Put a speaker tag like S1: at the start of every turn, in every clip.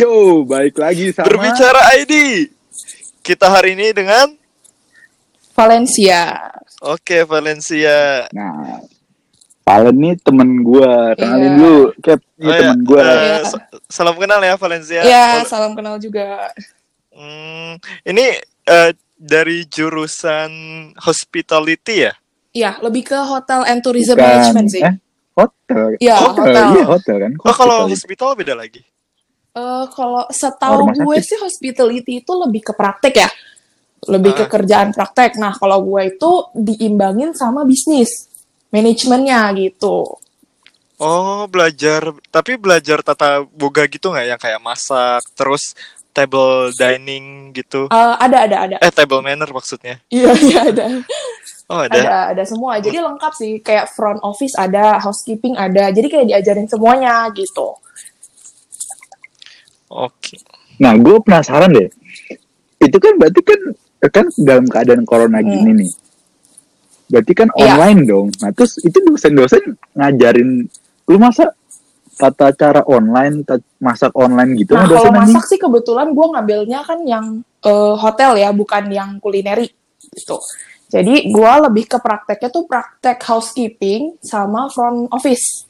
S1: Yo, balik lagi sama
S2: Berbicara ID. Kita hari ini dengan
S3: Valencia.
S2: Oke Valencia.
S1: Nah, Palen nih temen gua. Kenalin
S3: Iya.
S1: dulu, Cap. Ini
S2: Oh, ya.
S1: temen gua.
S3: Iya.
S2: sa- salam kenal ya Valencia.
S3: Ya,
S2: Oh,
S3: salam kenal juga.
S2: hmm, ini eh, dari jurusan hospitality ya?
S3: Iya, lebih ke hotel and tourism
S1: Bukan.
S3: management sih.
S1: Eh, hotel.
S3: Iya, hotel.
S1: Iya, hotel kan.
S2: Oh kalau
S1: Hospitality.
S2: hospital beda lagi.
S3: Eh, kalau
S1: Oh,
S3: setahu gue sih hospitality itu lebih ke praktek ya. Lebih ke
S2: Ah.
S3: kerjaan praktek. Nah, kalau gue itu diimbangin sama bisnis. Manajemennya gitu.
S2: Oh belajar, tapi belajar tata boga gitu nggak yang kayak masak, terus table dining gitu.
S3: Eh, ada, ada, ada.
S2: Eh table manner maksudnya.
S3: Iya, iya ada.
S2: Oh ada.
S3: Ada, ada semua. Jadi lengkap sih. Kayak front office ada, housekeeping ada. Jadi kayak diajarin semuanya gitu.
S2: Oke.
S1: Nah, gue penasaran deh. Itu kan berarti kan kan dalam keadaan corona
S3: Hmm.
S1: gini nih. Berarti kan
S3: Iya.
S1: online dong. Nah, terus itu dosen-dosen ngajarin lu masa tata cara online, masak online gitu
S3: Nah, kalau masak sih kebetulan gue ngambilnya kan yang eh, hotel ya, bukan yang kulineri gitu. Jadi gue lebih ke prakteknya tuh praktek housekeeping sama front office.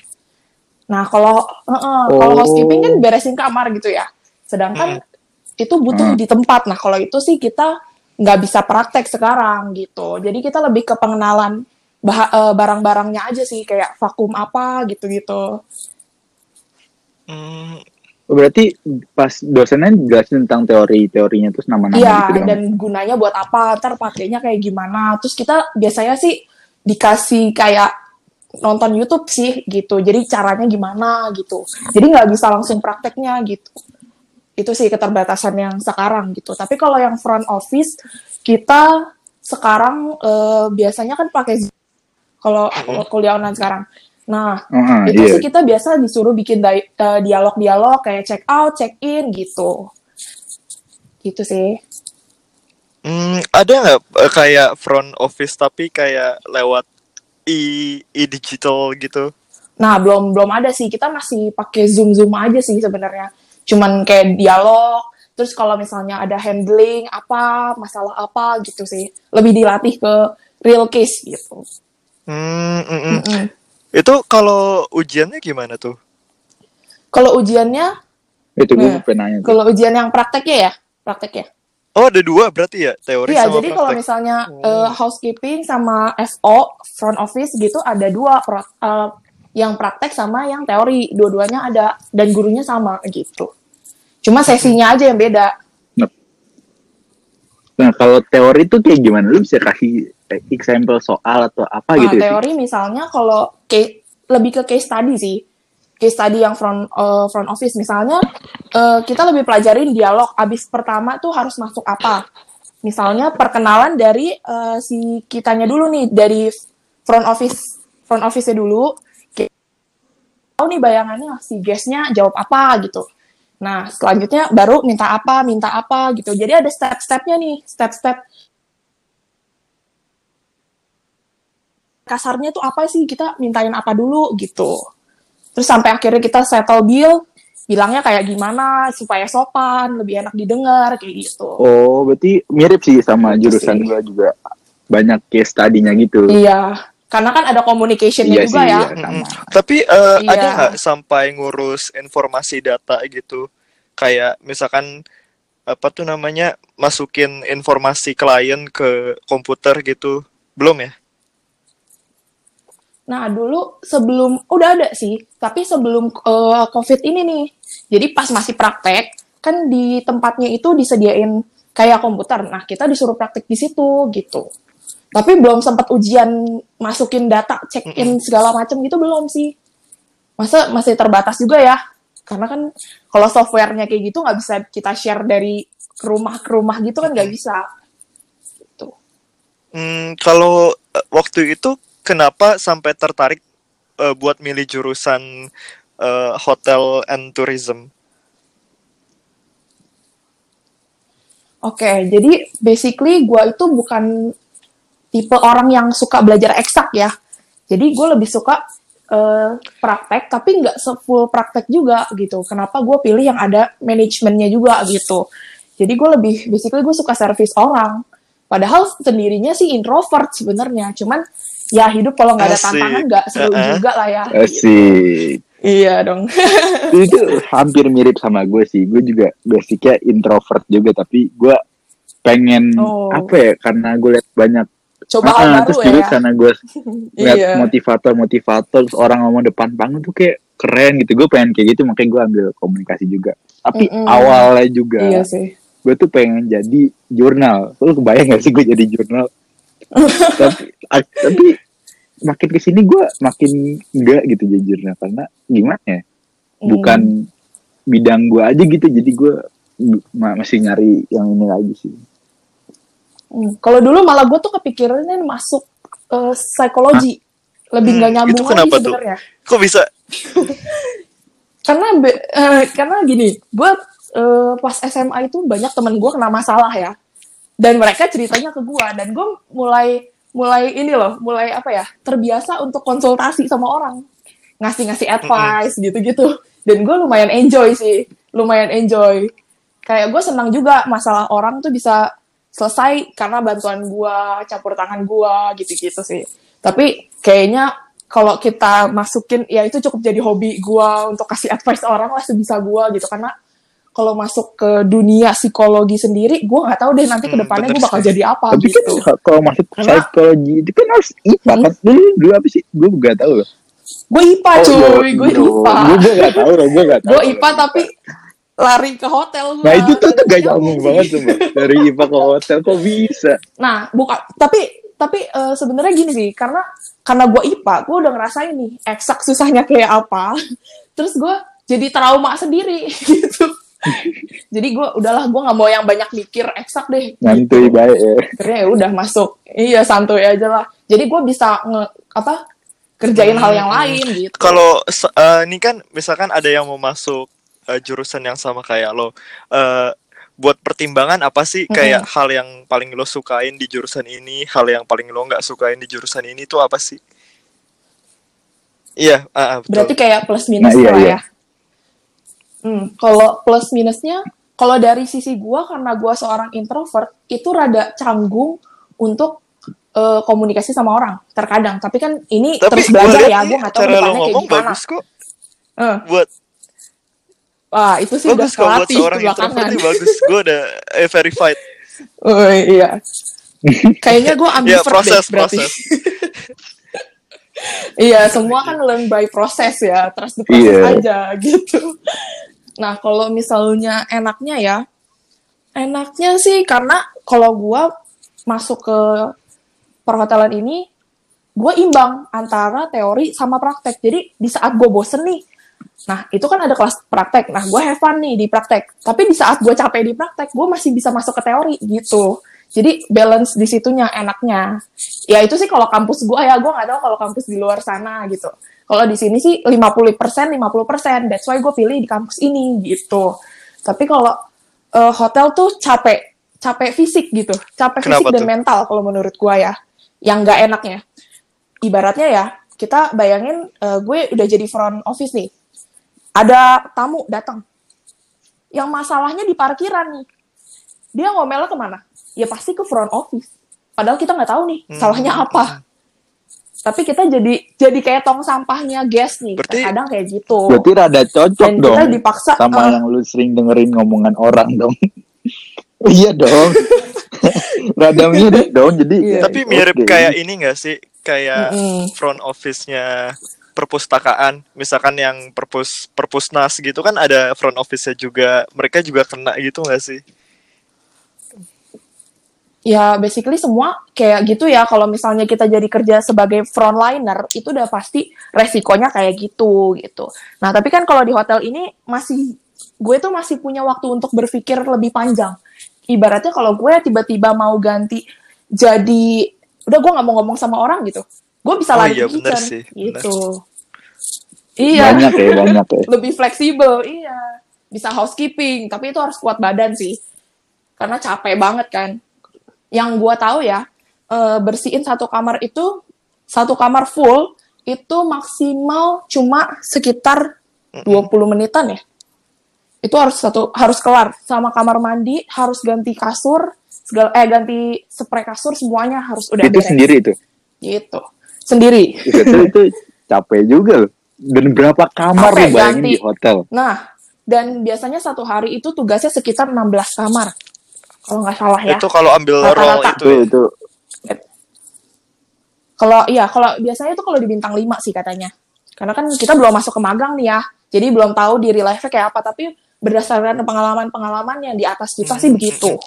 S3: Nah, kalau eh, kalau
S1: Oh.
S3: housekeeping kan beresin kamar gitu ya. Sedangkan itu butuh
S1: Hmm.
S3: di tempat. Nah, kalau itu sih kita nggak bisa praktek sekarang gitu. Jadi kita lebih ke pengenalan bah- eh, barang-barangnya aja sih, kayak vakum apa gitu-gitu.
S2: Hmm,
S1: Berarti pas dosennya jelasin tentang teori-teorinya terus nama-nama
S3: Iya,
S1: gitu dong.
S3: dan gunanya buat apa, ntar pakainya kayak gimana. Terus kita biasanya sih dikasih kayak nonton YouTube sih gitu. Jadi caranya gimana gitu. Jadi nggak bisa langsung prakteknya gitu. Itu sih keterbatasan yang sekarang gitu. Tapi kalau yang front office kita sekarang eh, biasanya kan pakai kalau kalau kuliah online sekarang. Nah,
S1: Heeh,
S3: itu
S1: iya.
S3: sih kita biasa disuruh bikin eh, dialog-dialog kayak check out, check in gitu. Gitu sih.
S2: hmm, ada nggak eh, kayak front office tapi kayak lewat e e digital gitu?
S3: Nah, belum belum ada sih. Kita masih pakai Zoom Zoom aja sih sebenarnya. Cuman kayak dialog. Terus kalau misalnya ada handling apa, masalah apa gitu sih. Lebih dilatih ke real case gitu.
S2: Hmm, mm, mm.
S3: Mm-mm.
S2: Itu kalau ujiannya gimana tuh?
S3: Kalau ujiannya,
S1: Itu gue
S3: Nah,
S1: pengen nanya.
S3: kalau ujian yang prakteknya ya, prakteknya.
S2: Oh ada dua berarti ya teori
S3: Iya,
S2: sama
S3: jadi kalau misalnya
S2: Oh.
S3: eh, housekeeping sama FO, front office gitu ada dua pro- eh, yang praktek sama yang teori. Dua-duanya ada dan gurunya sama gitu. Cuma sesinya aja yang beda.
S1: Nah, kalau teori itu kayak gimana? Lu bisa kasih eh, example soal atau apa
S3: Nah,
S1: gitu sih?
S3: teori misalnya kalau lebih ke case study sih. Case study yang front eh, front office misalnya eh, kita lebih pelajarin dialog abis pertama tuh harus masuk apa. Misalnya perkenalan dari eh, si kitanya dulu nih dari front office front office-nya dulu. Tahu nih bayangannya si guestnya jawab apa gitu. Nah, selanjutnya baru minta apa, minta apa gitu. Jadi ada step-stepnya nih, step-step kasarnya tuh apa sih kita mintain apa dulu gitu terus sampai akhirnya kita settle bill bilangnya kayak gimana supaya sopan lebih enak didengar kayak gitu
S1: Oh, berarti mirip sih sama
S3: Gitu
S1: jurusan
S3: sih.
S1: gua juga. Banyak case study-nya gitu.
S3: iya karena kan ada communicationnya
S1: Iya
S3: juga
S1: sih,
S3: ya
S1: iya. Sama.
S2: Tapi eh,
S3: Iya.
S2: ada nggak sampai ngurus informasi data gitu? Kayak misalkan apa tuh namanya masukin informasi klien ke komputer gitu? Belum ya?
S3: Nah dulu sebelum udah ada sih tapi sebelum eh, covid ini nih. Jadi pas masih praktek kan di tempatnya itu disediain kayak komputer. Nah kita disuruh praktek di situ gitu. Tapi belum sempat ujian masukin data check in segala macam gitu belum sih. Masa masih terbatas juga ya. Karena kan kalau softwarenya kayak gitu nggak bisa kita share dari rumah ke rumah gitu kan nggak bisa. Gitu.
S2: Hmm, kalau eh, waktu itu kenapa sampai tertarik eh, buat milih jurusan eh, hotel and tourism?
S3: Oke, jadi basically gue itu bukan tipe orang yang suka belajar eksak ya. Jadi gue lebih suka eh, praktek tapi nggak full praktek juga gitu. Kenapa gue pilih yang ada manajemennya juga gitu. Jadi gue lebih basically gue suka service orang. Padahal sendirinya sih introvert sebenarnya. Cuman ya hidup kalau nggak ada
S2: Asik.
S3: tantangan nggak seru
S2: Uh-uh.
S3: juga lah ya.
S1: Asik.
S3: Iya dong.
S1: itu hampir mirip sama gue sih. Gue juga basicnya introvert juga, tapi gue pengen
S3: Oh.
S1: apa ya? Karena gue liat banyak.
S3: Coba
S1: Ah,
S3: hal baru
S1: terus
S3: ya.
S1: juga karena gue lihat
S3: Iya.
S1: motivator-motivator terus orang ngomong depan panggung tuh kayak keren gitu. Gue pengen kayak gitu, makanya gue ambil komunikasi juga. Tapi
S3: Mm-mm.
S1: awalnya juga
S3: Iya sih.
S1: gue tuh pengen jadi jurnal. Lu kebayang gak sih gue jadi jurnal? Tapi, tapi makin ke sini gue makin enggak gitu jadi jurnal karena gimana ya?
S3: Hmm.
S1: Bukan bidang gue aja gitu. Jadi gue ma- masih nyari yang ini lagi sih.
S3: Hmm, Kalau dulu malah gue tuh kepikirannya masuk eh, psikologi. Lebih
S2: Hmm,
S3: nggak nyambung
S2: itu
S3: lagi
S2: kenapa tuh?
S3: sebenarnya.
S2: Kok bisa?
S3: Karena be- eh, karena gini, gue eh, pas SMA itu banyak temen gue kena masalah ya. Dan mereka ceritanya ke gue dan gue mulai mulai ini loh, mulai apa ya, terbiasa untuk konsultasi sama orang. Ngasih-ngasih advice gitu-gitu. Dan gue lumayan enjoy sih, lumayan enjoy. Kayak gue senang juga masalah orang tuh bisa selesai karena bantuan gua, campur tangan gua gitu-gitu sih. Tapi kayaknya kalau kita masukin ya itu cukup jadi hobi gua untuk kasih advice orang lah sebisa gua gitu karena kalau masuk ke dunia psikologi sendiri gua nggak tahu deh nanti ke
S2: Hmm,
S3: depannya
S2: bener
S3: gua bakal jadi apa
S1: Tapi kan
S3: gitu.
S1: kalau masuk
S3: Karena-
S1: psikologi itu kan harus IPA
S3: Hmm.
S1: kan. Dulu, dulu apa sih? Gue gak tahu loh.
S3: Gue IPA cuy, gue IPA.
S1: Gue gak tahu loh, gue gak tahu.
S3: Gue IPA tapi lari ke hotel gua.
S1: Nah itu tuh tuh gak
S3: Nyambung
S1: nyambung banget tuh. Dari IPA ke hotel kok bisa?
S3: Nah, bukan tapi tapi eh, sebenarnya gini sih, karena karena gue IPA, gue udah ngerasain nih eksak susahnya kayak apa. Terus gue jadi trauma sendiri gitu. jadi gue udahlah gue nggak mau yang banyak mikir eksak deh.
S1: Nyantuy baik ya.
S3: Akhirnya ya udah masuk. Iya santuy aja lah. Jadi gue bisa nge apa kerjain hal yang lain gitu.
S2: Kalau eh, ini kan misalkan ada yang mau masuk eh, jurusan yang sama kayak lo, eh, buat pertimbangan apa sih kayak hal yang paling lo sukain di jurusan ini, hal yang paling lo nggak sukain di jurusan ini tuh apa sih? Iya, ah, ah, betul.
S3: Berarti kayak plus
S1: Nah,
S3: minus
S1: iya,
S3: lah
S1: iya.
S3: ya. Hmm, kalau plus minusnya, kalau dari sisi gua karena gua seorang introvert, itu rada canggung untuk eh, komunikasi sama orang terkadang. Tapi kan ini
S2: Tapi
S3: terus belajar ya, gua nggak tahu
S2: cara lo
S3: kayak
S2: ngomong
S3: gimana.
S2: bagus kok.
S3: Eh,
S2: Buat
S3: wah itu sih udah
S2: bagus kok buat
S3: kelatih
S2: seorang introvert
S3: belakangan.
S2: bagus. Gue udah eh, verified.
S3: Oh, iya. Kayaknya gua
S2: Ya
S3: ambivert
S2: proses
S3: deh berarti.
S2: proses.
S3: Iya, semua kan learn by process ya, trust the process
S1: Iya.
S3: aja gitu. Nah, kalau misalnya enaknya ya, enaknya sih karena kalau gua masuk ke perhotelan ini, gue imbang antara teori sama praktek. Jadi di saat gue bosen nih, nah itu kan ada kelas praktek. Nah, gue have fun nih di praktek. Tapi di saat gue capek di praktek, gue masih bisa masuk ke teori gitu. Jadi balance di situnya enaknya. Ya itu sih kalau kampus gue ya, gue nggak tahu kalau kampus di luar sana gitu. Kalau di sini sih 50% 50%, that's why gue pilih di kampus ini gitu. Tapi kalau eh, hotel tuh capek, capek fisik gitu, capek fisik
S2: Kenapa
S3: dan
S2: tuh?
S3: mental kalau menurut gue ya. Yang nggak enaknya. Ibaratnya ya, kita bayangin eh, gue udah jadi front office nih. Ada tamu datang. Yang masalahnya di parkiran nih. Dia ngomelnya ke mana? Ya pasti ke front office. Padahal kita nggak tahu nih
S2: Hmm.
S3: salahnya apa. Tapi kita jadi jadi kayak tong sampahnya guest nih.
S2: Berarti-
S3: Kadang kayak gitu.
S1: Berarti rada cocok
S3: Dan
S1: dong
S3: kita dipaksa
S1: sama
S3: eh,
S1: yang lu sering dengerin ngomongan orang dong. iya dong. rada mirip dong. Jadi
S3: Iya.
S1: ya,
S2: Tapi mirip
S1: oke.
S2: kayak ini gak sih? Kayak
S3: Mm-mm.
S2: front office-nya perpustakaan. Misalkan yang perpus perpusnas gitu kan ada front office-nya juga. Mereka juga kena gitu gak sih?
S3: Ya basically semua kayak gitu ya. Kalau misalnya kita jadi kerja sebagai frontliner itu udah pasti resikonya kayak gitu gitu. Nah tapi kan kalau di hotel ini masih gue tuh masih punya waktu untuk berpikir lebih panjang. Ibaratnya kalau gue tiba-tiba mau ganti jadi udah gue nggak mau ngomong sama orang gitu. Gue bisa
S2: Oh
S3: lari
S2: iya,
S3: kitchen
S2: sih,
S3: gitu. Iya.
S1: Banyak ya, banyak ya.
S3: lebih fleksibel iya. Bisa housekeeping tapi itu harus kuat badan sih. Karena capek banget kan yang gua tahu ya eh, bersihin satu kamar itu satu kamar full itu maksimal cuma sekitar 20 menitan ya. Itu harus satu harus kelar sama kamar mandi, harus ganti kasur, segala eh ganti spray kasur semuanya harus udah
S1: itu
S3: beres.
S1: sendiri itu.
S3: Gitu. Sendiri.
S1: Itu, itu capek juga loh. Dan berapa kamar
S3: Capek,
S1: lu bayangin
S3: ganti.
S1: di hotel?
S3: Nah, dan biasanya satu hari itu tugasnya sekitar 16 kamar. Kalau nggak salah ya.
S2: Itu kalau ambil
S3: Rata-rata.
S2: roll itu
S1: Itu
S2: ya.
S1: itu
S3: Kalau iya, kalau biasanya itu kalau di bintang 5 sih katanya. Karena kan kita belum masuk ke magang nih ya. Jadi belum tahu di real life kayak apa, tapi berdasarkan pengalaman-pengalaman yang di atas kita sih begitu.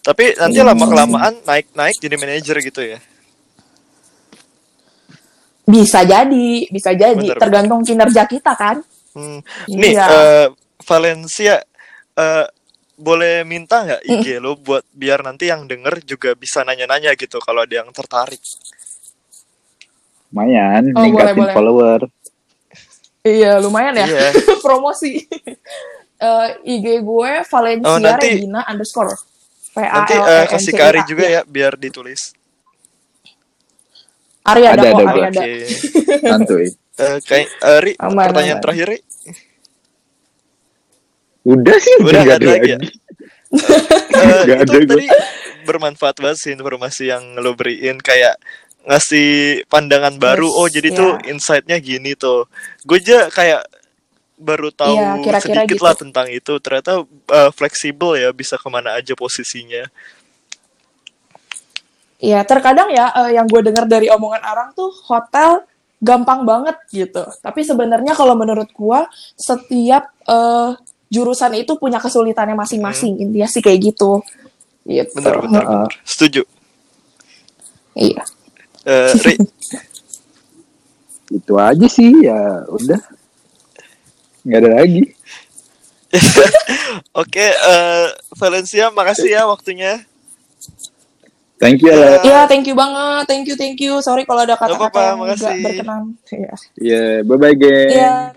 S2: Tapi nanti
S3: Hmm.
S2: lama kelamaan naik naik jadi manajer gitu ya.
S3: Bisa jadi, bisa jadi,
S2: Bener,
S3: tergantung kinerja kita kan.
S2: Hmm. Nih
S3: Iya.
S2: eh, Valencia eh, boleh minta nggak IG lo buat biar nanti yang denger juga bisa nanya-nanya gitu kalau ada yang tertarik.
S1: lumayan
S3: Oh,
S1: ningkatin
S3: boleh, boleh.
S1: follower.
S3: Iya, lumayan ya.
S2: Iya.
S3: Promosi. Eh, IG gue Valencia
S2: Oh, nanti-
S3: Regina underscore. V A
S2: Nanti
S3: L E
S2: eh,
S3: N
S2: kasih
S3: C I
S2: ke. Ari juga ya biar ditulis.
S3: Ari ada,
S1: Ada,
S3: kok,
S1: ada
S3: Ari ada.
S2: Oke.
S1: Santuy.
S2: Eh, kayak Ari
S3: Aman,
S2: pertanyaan
S3: aman.
S2: terakhir Ri.
S1: Udah sih,
S2: Udah nggak ada
S1: ada
S2: lagi ya?
S1: lagi. Nggak
S2: itu
S1: ada
S2: tadi bermanfaat banget sih informasi yang lo beriin kayak ngasih pandangan baru
S3: Yes,
S2: oh jadi
S3: iya.
S2: tuh insight-nya gini tuh gue aja kayak baru tahu
S3: Iya, kira-kira
S2: sedikit
S3: gitu.
S2: lah tentang itu ternyata eh, fleksibel ya bisa ke mana aja posisinya
S3: Iya, terkadang ya eh, yang gue dengar dari omongan orang tuh hotel gampang banget gitu. Tapi sebenarnya kalau menurut gue setiap eh, jurusan itu punya kesulitannya masing-masing. Intinya sih kayak gitu. Gitu.
S2: Hmm.
S1: Heeh.
S2: bener. setuju
S3: Iya.
S2: Eh, Ri
S1: Itu aja sih ya udah. Nggak ada lagi.
S2: oke eh, Valencia makasih ya waktunya
S1: Thank you ya.
S3: Iya, thank you banget. Thank you, thank you. Sorry kalau ada kata-kata
S2: apa-apa,
S3: yang nggak berkenan. Iya.
S1: Ya, bye bye geng.
S3: Iya.